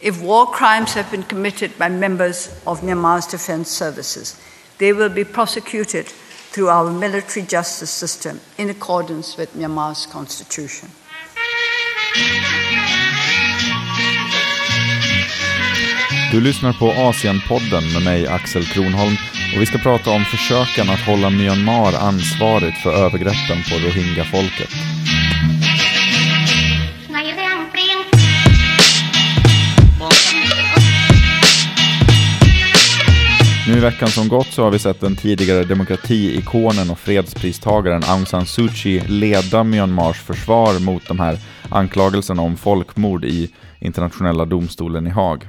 If war crimes have been committed by members of Myanmar's defense services, they will be prosecuted through our military justice system in accordance with Myanmar's constitution. Du lyssnar på Asienpodden med mig Axel Kronholm och vi ska prata om försöken att hålla Myanmar ansvarigt för övergreppen på rohingya-folket. Nu i veckan som gått så har vi sett den tidigare demokratiikonen och fredspristagaren Aung San Suu Kyi leda Myanmars försvar mot de här anklagelserna om folkmord i internationella domstolen i Haag.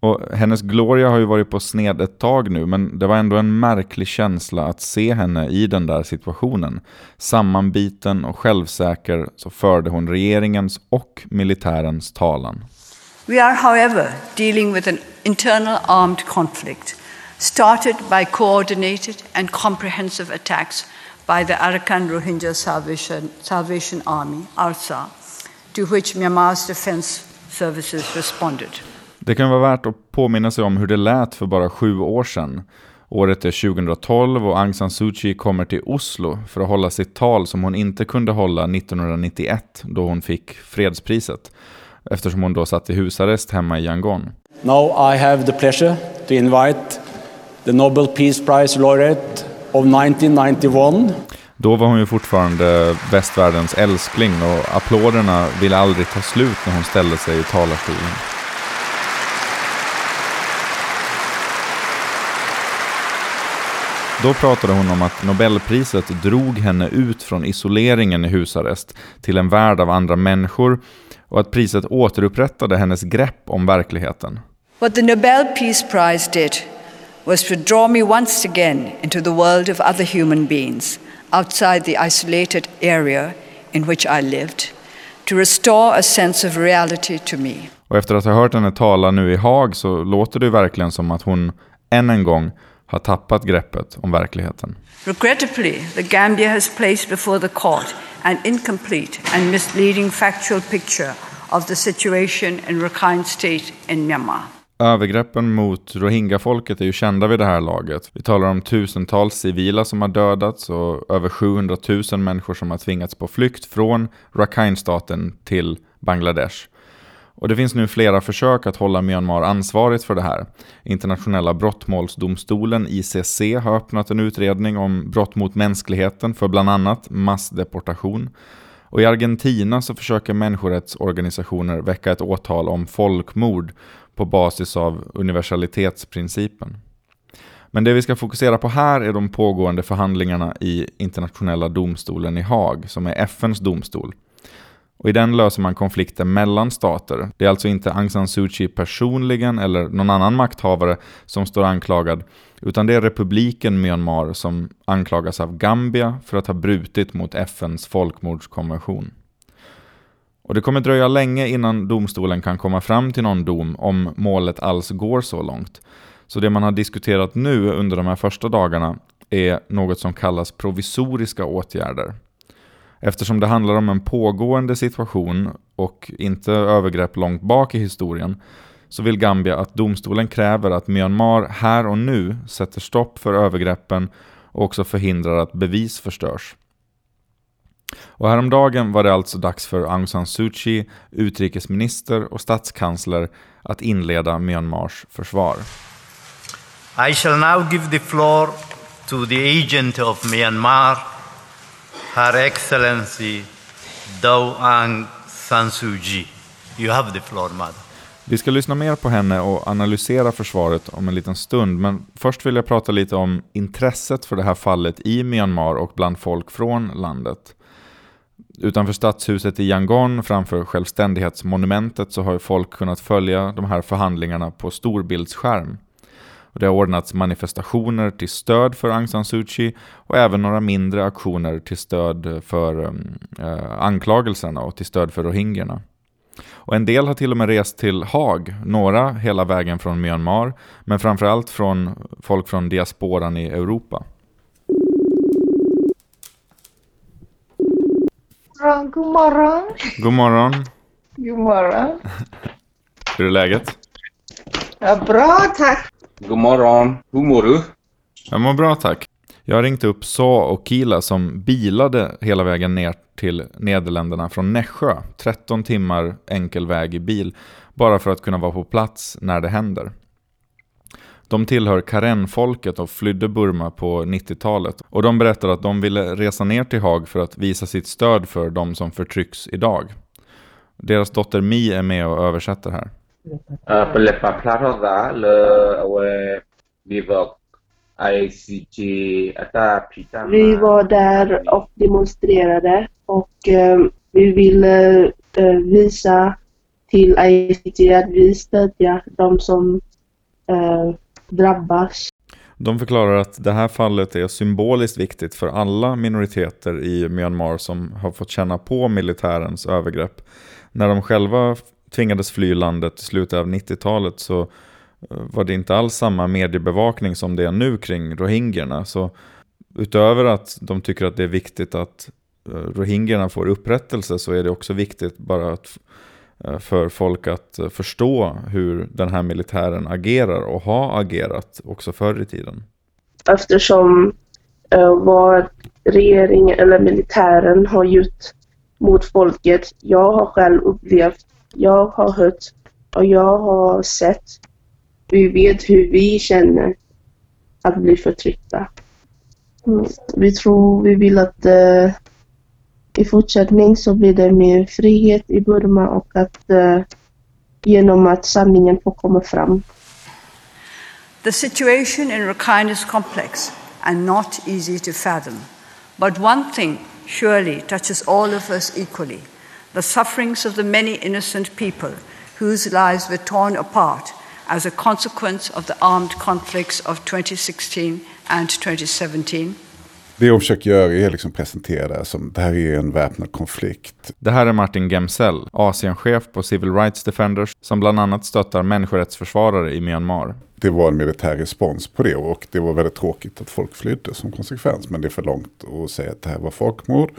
Och hennes gloria har ju varit på sned ett tag nu, men det var ändå en märklig känsla att se henne i den där situationen. Sammanbiten och självsäker så förde hon regeringens och militärens talan. We are, however, dealing with an internal armed conflict started by coordinated and comprehensive attacks by the Arakan Rohingya Salvation, Salvation Army, ARSA, to which Myanmar's defense services responded. Det kan vara värt att påminna sig om hur det lät för bara sju år sedan. Året är 2012 och Aung San Suu Kyi kommer till Oslo för att hålla sitt tal som hon inte kunde hålla 1991 då hon fick fredspriset eftersom hon då satt i husarrest hemma i Yangon. Now I have the pleasure to invite the Nobel Peace Prize laureate of 1991 då var hon ju fortfarande västvärldens älskling och applåderna ville aldrig ta slut när hon ställde sig i talarstolen. Då pratade hon om att Nobelpriset drog henne ut från isoleringen i husarrest till en värld av andra människor och att priset återupprättade hennes grepp om verkligheten. What the Nobel Peace Prize did was to draw me once again into the world of other human beings outside the isolated area in which I lived, to restore a sense of reality to me. Och efter att ha hört henne tala nu i Haag så låter det verkligen som att hon än en gång har tappat greppet om verkligheten. Regrettably, the Gambia has placed before the court an incomplete and misleading factual picture of the situation in Rakhine State in Myanmar. Övergreppen mot rohingya-folket är ju kända vid det här laget. Vi talar om tusentals civila som har dödats och över 700 000 människor som har tvingats på flykt från Rakhine-staten till Bangladesh. Och det finns nu flera försök att hålla Myanmar ansvarigt för det här. Internationella brottmålsdomstolen, ICC, har öppnat en utredning om brott mot mänskligheten för bland annat massdeportation. Och i Argentina så försöker människorättsorganisationer väcka ett åtal om folkmord på basis av universalitetsprincipen. Men det vi ska fokusera på här är de pågående förhandlingarna i internationella domstolen i Haag, som är FNs domstol. Och I den löser man konflikter mellan stater. Det är alltså inte Aung San Suu Kyi personligen eller någon annan makthavare som står anklagad, utan det är republiken Myanmar som anklagas av Gambia för att ha brutit mot FNs folkmordskonvention. Och det kommer dröja länge innan domstolen kan komma fram till någon dom om målet alls går så långt. Så det man har diskuterat nu under de här första dagarna är något som kallas provisoriska åtgärder. Eftersom det handlar om en pågående situation och inte övergrepp långt bak i historien så vill Gambia att domstolen kräver att Myanmar här och nu sätter stopp för övergreppen och också förhindrar att bevis förstörs. Och häromdagen var det alltså dags för Aung San Suu Kyi, utrikesminister och statskansler att inleda Myanmars försvar. I shall now give the floor to the agent of Myanmar Her Excellency Daw Aung San Suu Kyi. You have the floor, madam. Vi ska lyssna mer på henne och analysera försvaret om en liten stund, men först vill jag prata lite om intresset för det här fallet i Myanmar och bland folk från landet. Utanför stadshuset i Yangon, framför självständighetsmonumentet, så har folk kunnat följa de här förhandlingarna på storbildsskärm. Och det har ordnats manifestationer till stöd för Aung San Suu Kyi och även några mindre aktioner till stöd för eh, anklagelserna och till stöd för rohingyerna. Och en del har till och med rest till Haag, några hela vägen från Myanmar, men framförallt från folk från diasporan i Europa. God morgon. God morgon. God morgon. Hur är läget? Ja, bra, tack. God morgon. Hur mår du? Jag mår bra tack. Jag har ringt upp Sa och Kila som bilade hela vägen ner till Nederländerna från Nässjö. 13 timmar enkel väg i bil. Bara för att kunna vara på plats när det händer. De tillhör Karen-folket och flydde Burma på 90-talet. Och de berättar att de ville resa ner till Haag för att visa sitt stöd för de som förtrycks idag. Deras dotter Mi är med och översätter här. Vi var där och demonstrerade och eh, vi ville eh, visa till ICT att vi stödjer de som eh, drabbas. De förklarar att det här fallet är symboliskt viktigt för alla minoriteter i Myanmar som har fått känna på militärens övergrepp. När de själva tvingades fly landet i slutet av 90-talet så eh, var det inte alls samma mediebevakning som det är nu kring rohingyerna. Så utöver att de tycker att det är viktigt att eh, rohingyerna får upprättelse så är det också viktigt bara att eh, för folk att förstå hur den här militären agerar och har agerat också förr i tiden. Eftersom uh, vad regeringen eller militären har gjort mot folket, jag har själv upplevt, jag har hört och jag har sett. Vi vet hur vi känner att bli förtryckta. Mm. Vi tror, vi vill att uh, i fortsättning så blir det mer frihet i Burma och att uh, genom att sanningen får komma fram. The situation in Rakhine is complex and not easy to fathom. But one thing surely touches all of us equally the sufferings of the many innocent people whose lives were torn apart as a consequence of the armed conflicts of 2016 and 2017 det hon försöker göra är liksom presentera det som det här är en väpnad konflikt. Det här är Martin Gemsell, Asienchef på Civil Rights Defenders, som bland annat stöttar människorättsförsvarare i Myanmar. Det var en militär respons på det och det var väldigt tråkigt att folk flydde som konsekvens. Men det är för långt att säga att det här var folkmord.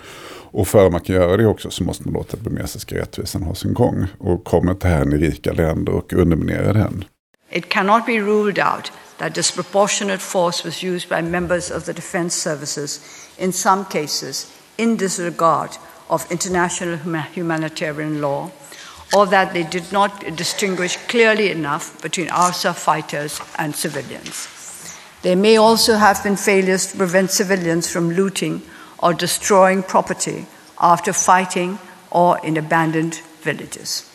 Och för man kan göra det också så måste man låta burmesiska rättvisan ha sin gång. Och kommer inte här i rika länder och underminerar den. It cannot be ruled out that disproportionate force was used by members of the defense services, in some cases in disregard of international humanitarian law, or that they did not distinguish clearly enough between ARSA fighters and civilians. There may also have been failures to prevent civilians from looting or destroying property after fighting or in abandoned villages.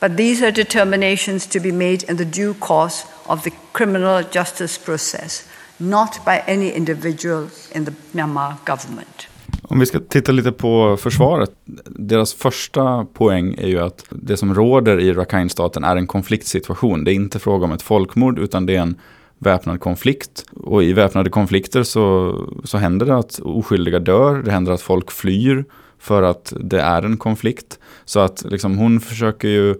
But these are determinations to be made in the due course of the criminal justice process, not by any individual in the Myanmar government. Om vi ska titta lite på försvaret. Deras första poäng är ju att det som råder i Rakhine-staten är en konfliktsituation. Det är inte fråga om ett folkmord utan det är en väpnad konflikt. Och i väpnade konflikter så, så händer det att oskyldiga dör, det händer att folk flyr för att det är en konflikt. Så att liksom, hon försöker ju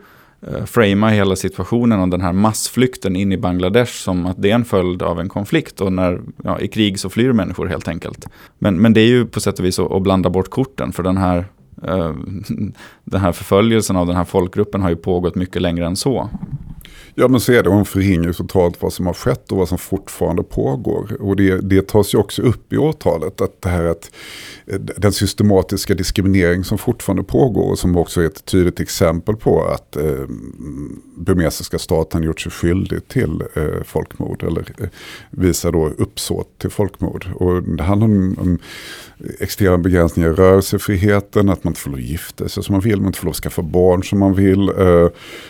Eh, framea hela situationen och den här massflykten in i Bangladesh som att det är en följd av en konflikt. Och när, ja, i krig så flyr människor helt enkelt. Men, men det är ju på sätt och vis att, att blanda bort korten. För den här, eh, den här förföljelsen av den här folkgruppen har ju pågått mycket längre än så. Ja men så är det, hon förringar totalt vad som har skett och vad som fortfarande pågår. Och det, det tas ju också upp i åtalet att det här att eh, den systematiska diskriminering som fortfarande pågår och som också är ett tydligt exempel på att eh, burmesiska staten gjort sig skyldig till eh, folkmord eller eh, visar då uppsåt till folkmord. Och det handlar om, om extrema begränsningar i rörelsefriheten, att man inte får lov att gifta sig som man vill, man inte får lov att skaffa barn som man vill, eh,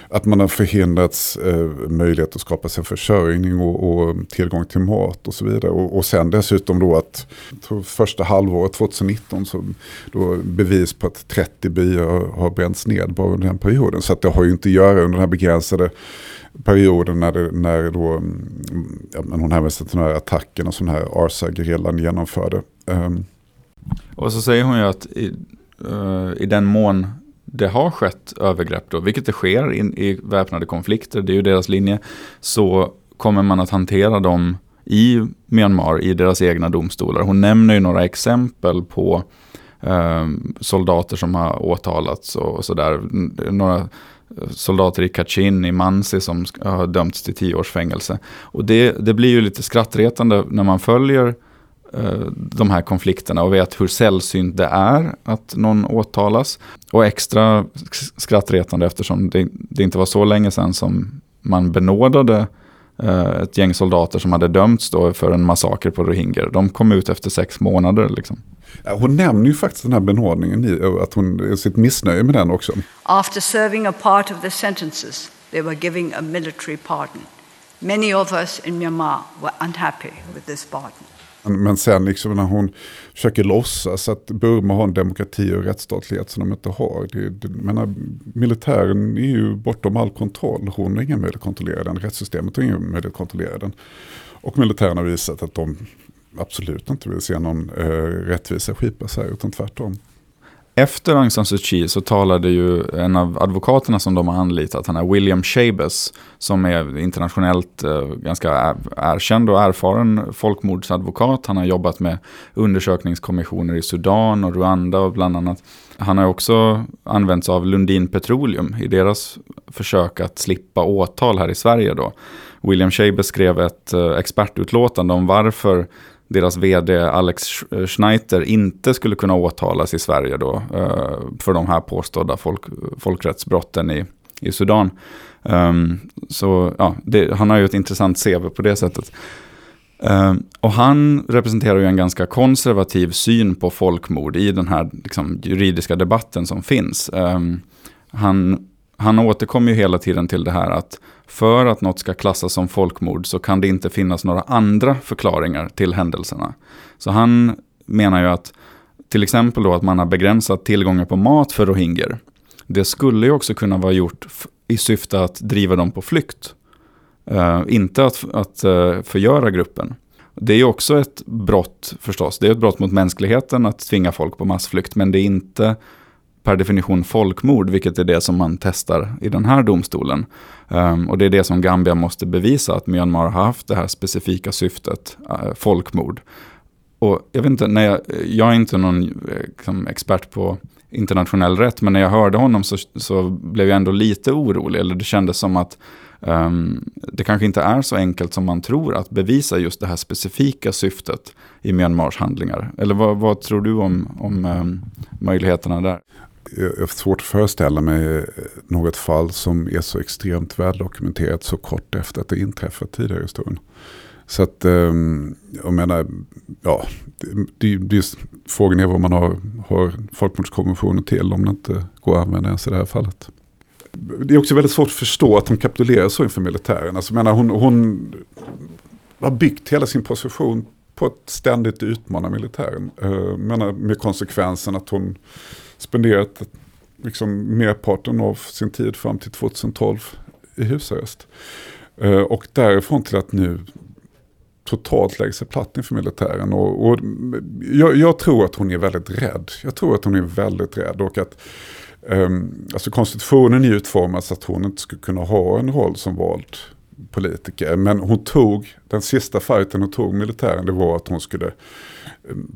att man har förhindrats eh, Eh, möjlighet att skapa sig försörjning och, och, tillgång till mat och så vidare. Och, och sen dessutom då att första halvåret 2019 så då bevis på att 30 byar har bränts ned bara under den perioden. Så att det har ju inte att göra under den här begränsade perioden när, det, när då, mm, ja, men hon hänvisar till den här attacken som den här Arsa-gerillan genomförde. Um, och så säger hon ju att i, uh, i den mån det har skett övergrepp då, vilket det sker in, i väpnade konflikter, det är ju deras linje, så kommer man att hantera dem i Myanmar, i deras egna domstolar. Hon nämner ju några exempel på eh, soldater som har åtalats och, och sådär. Några soldater i Kachin, i Mansi som har dömts till tio års fängelse. Och det, det blir ju lite skrattretande när man följer de här konflikterna och vet hur sällsynt det är att någon åtalas. Och extra skrattretande eftersom det, det inte var så länge sedan som man benådade eh, ett gäng soldater som hade dömts då för en massaker på rohingyer. De kom ut efter sex månader. Liksom. Hon nämner ju faktiskt den här benådningen, i, att hon sitt missnöje med den också. After serving a part of the sentences, they were giving a military pardon. Many of us in Myanmar were unhappy with this pardon. Men sen liksom när hon försöker låtsas att Burma har en demokrati och rättsstatlighet som de inte har. Det, det, menar, militären är ju bortom all kontroll. Hon har ingen möjlighet att kontrollera den. Rättssystemet har ingen möjlighet att kontrollera den. Och militären har visat att de absolut inte vill se någon eh, rättvisa skipas här, utan tvärtom. Efter Aung San Suu Kyi så talade ju en av advokaterna som de har anlitat, han är William Shabes, som är internationellt eh, ganska erkänd och erfaren folkmordsadvokat. Han har jobbat med undersökningskommissioner i Sudan och Rwanda och bland annat. Han har också använts av Lundin Petroleum i deras försök att slippa åtal här i Sverige då. William Shabes skrev ett eh, expertutlåtande om varför deras vd Alex eh, Schneiter inte skulle kunna åtalas i Sverige då eh, för de här påstådda folk, folkrättsbrotten i, i Sudan. Um, så ja, det, han har ju ett intressant CV på det sättet. Um, och han representerar ju en ganska konservativ syn på folkmord i den här liksom, juridiska debatten som finns. Um, han, han återkommer ju hela tiden till det här att för att något ska klassas som folkmord så kan det inte finnas några andra förklaringar till händelserna. Så han menar ju att till exempel då att man har begränsat tillgången på mat för rohingyer. Det skulle ju också kunna vara gjort i syfte att driva dem på flykt. Uh, inte att, att uh, förgöra gruppen. Det är ju också ett brott förstås. Det är ett brott mot mänskligheten att tvinga folk på massflykt. Men det är inte per definition folkmord, vilket är det som man testar i den här domstolen. Um, och det är det som Gambia måste bevisa, att Myanmar har haft det här specifika syftet, uh, folkmord. Och jag vet inte, när jag, jag är inte någon eh, liksom, expert på internationell rätt, men när jag hörde honom så, så blev jag ändå lite orolig, eller det kändes som att um, det kanske inte är så enkelt som man tror att bevisa just det här specifika syftet i Myanmars handlingar. Eller vad, vad tror du om, om um, möjligheterna där? Jag har svårt att föreställa mig eh, något fall som är så extremt väldokumenterat så kort efter att det inträffat tidigare i historien. Så att, ehm, jag menar, ja, det, det, frågan är vad man har, har folkmordskonventionen till om det inte går att använda ens i det här fallet. Det är också väldigt svårt att förstå att hon kapitulerar så inför militären. Alltså, menar, hon, hon har byggt hela sin position på att ständigt utmana militären. Eh, menar, med konsekvensen att hon spenderat liksom merparten av sin tid fram till 2012 i husarrest. Eh, och därifrån till att nu totalt lägga sig platt inför militären. Och, och jag, jag, tror att hon är väldigt rädd. Jag tror att hon är väldigt rädd. Och att um, alltså konstitutionen är utformad så att hon inte skulle kunna ha en roll som vald politiker. Men hon tog, den sista fighten hon tog militären, det var att hon skulle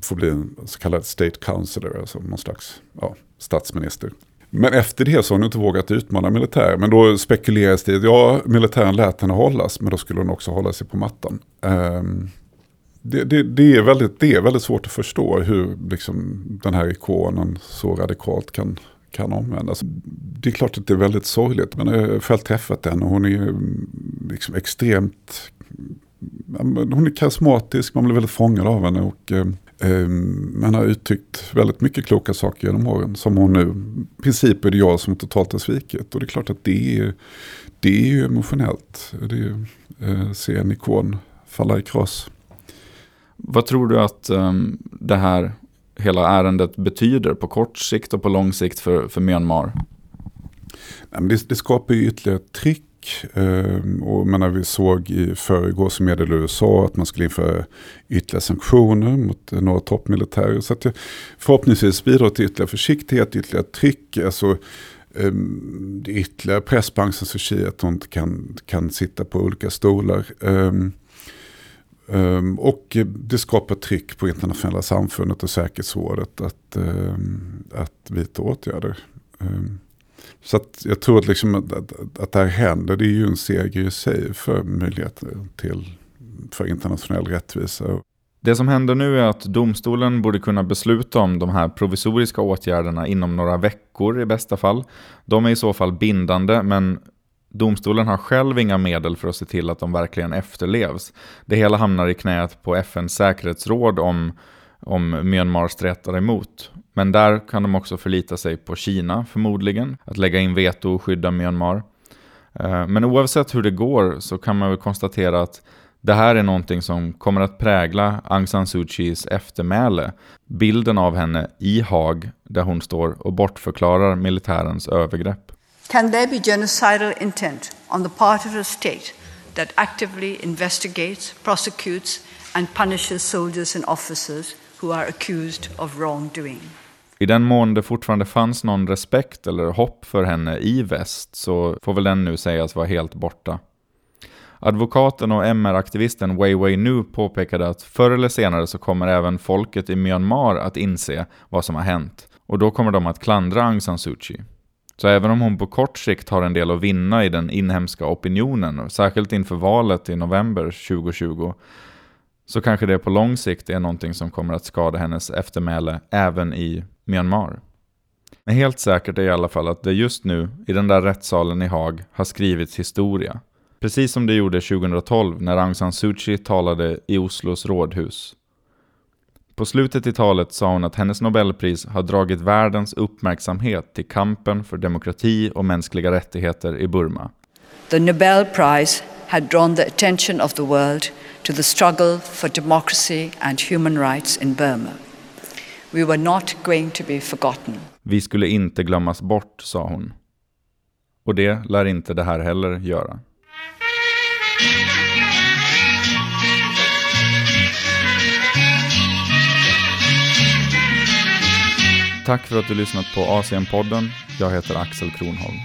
får bli en så kallad state counselor, alltså någon slags ja, statsminister. Men efter det så har hon inte vågat utmana militären. Men då spekuleras det, ja militären lät henne hållas, men då skulle hon också hålla sig på mattan. Um, det, det, det, är väldigt, det är väldigt svårt att förstå hur liksom, den här ikonen så radikalt kan, kan omvändas. Det är klart att det är väldigt sorgligt, men eh, jag har själv träffat henne och hon är liksom extremt hon är karismatisk, man blir väldigt fångad av henne. Och, eh, man har uttryckt väldigt mycket kloka saker genom åren. Som hon nu, i princip är det jag som totalt har svikit. Och det är klart att det är, det är ju emotionellt. Det är, eh, se en ikon falla i kras. Vad tror du att um, det här hela ärendet betyder på kort sikt och på lång sikt för, för Myanmar? Det, det skapar ju ytterligare tryck Ehm, och menar, vi såg i förrgår som meddelade USA att man skulle införa ytterligare sanktioner mot några toppmilitärer. Så att det förhoppningsvis bidrar till ytterligare försiktighet, ytterligare tryck. Alltså, ehm, ytterligare press på Aung San Suu Kyi att hon inte kan, kan sitta på olika stolar. Um, och det skapar tryck på internationella samfundet och säkerhetsrådet att, att vidta åtgärder. Så att jag tror att, liksom att, att, att det här händer, det är ju en seger i sig för möjligheten till för internationell rättvisa. Det som händer nu är att domstolen borde kunna besluta om de här provisoriska åtgärderna inom några veckor i bästa fall. De är i så fall bindande, men domstolen har själv inga medel för att se till att de verkligen efterlevs. Det hela hamnar i knät på FNs säkerhetsråd om, om Myanmar stretar emot. Men där kan de också förlita sig på Kina förmodligen, att lägga in veto och skydda Myanmar. Eh, men oavsett hur det går så kan man väl konstatera att det här är någonting som kommer att prägla Aung San Suu Kyis eftermäle. Bilden av henne i Haag, där hon står och bortförklarar militärens övergrepp. Can there be genocidal intent on the part of a state that actively investigates, prosecutes, and punishes soldiers and officers who are accused of wrongdoing? I den mån det fortfarande fanns någon respekt eller hopp för henne i väst så får väl den nu sägas vara helt borta. Advokaten och MR-aktivisten Wei Wei Nu påpekade att förr eller senare så kommer även folket i Myanmar att inse vad som har hänt. Och då kommer de att klandra Aung San Suu Kyi. Så även om hon på kort sikt har en del att vinna i den inhemska opinionen, särskilt inför valet i november 2020, så kanske det på lång sikt är någonting som kommer att skada hennes eftermäle även i Myanmar. Men helt säkert är i alla fall att det just nu, i den där rättssalen i Haag, har skrivits historia. Precis som det gjorde 2012 när Aung San Suu Kyi talade i Oslos rådhus. På slutet i talet sa hon att hennes Nobelpris har dragit världens uppmärksamhet till kampen för demokrati och mänskliga rättigheter i Burma. The Nobel Prize had drawn the attention of the world to the struggle for democracy and human rights in Burma. We were not going to be forgotten. Vi skulle inte glömmas bort, sa hon. Och det lär inte det här heller göra. Tack för att du lyssnat på Asienpodden. Jag heter Axel Kronholm.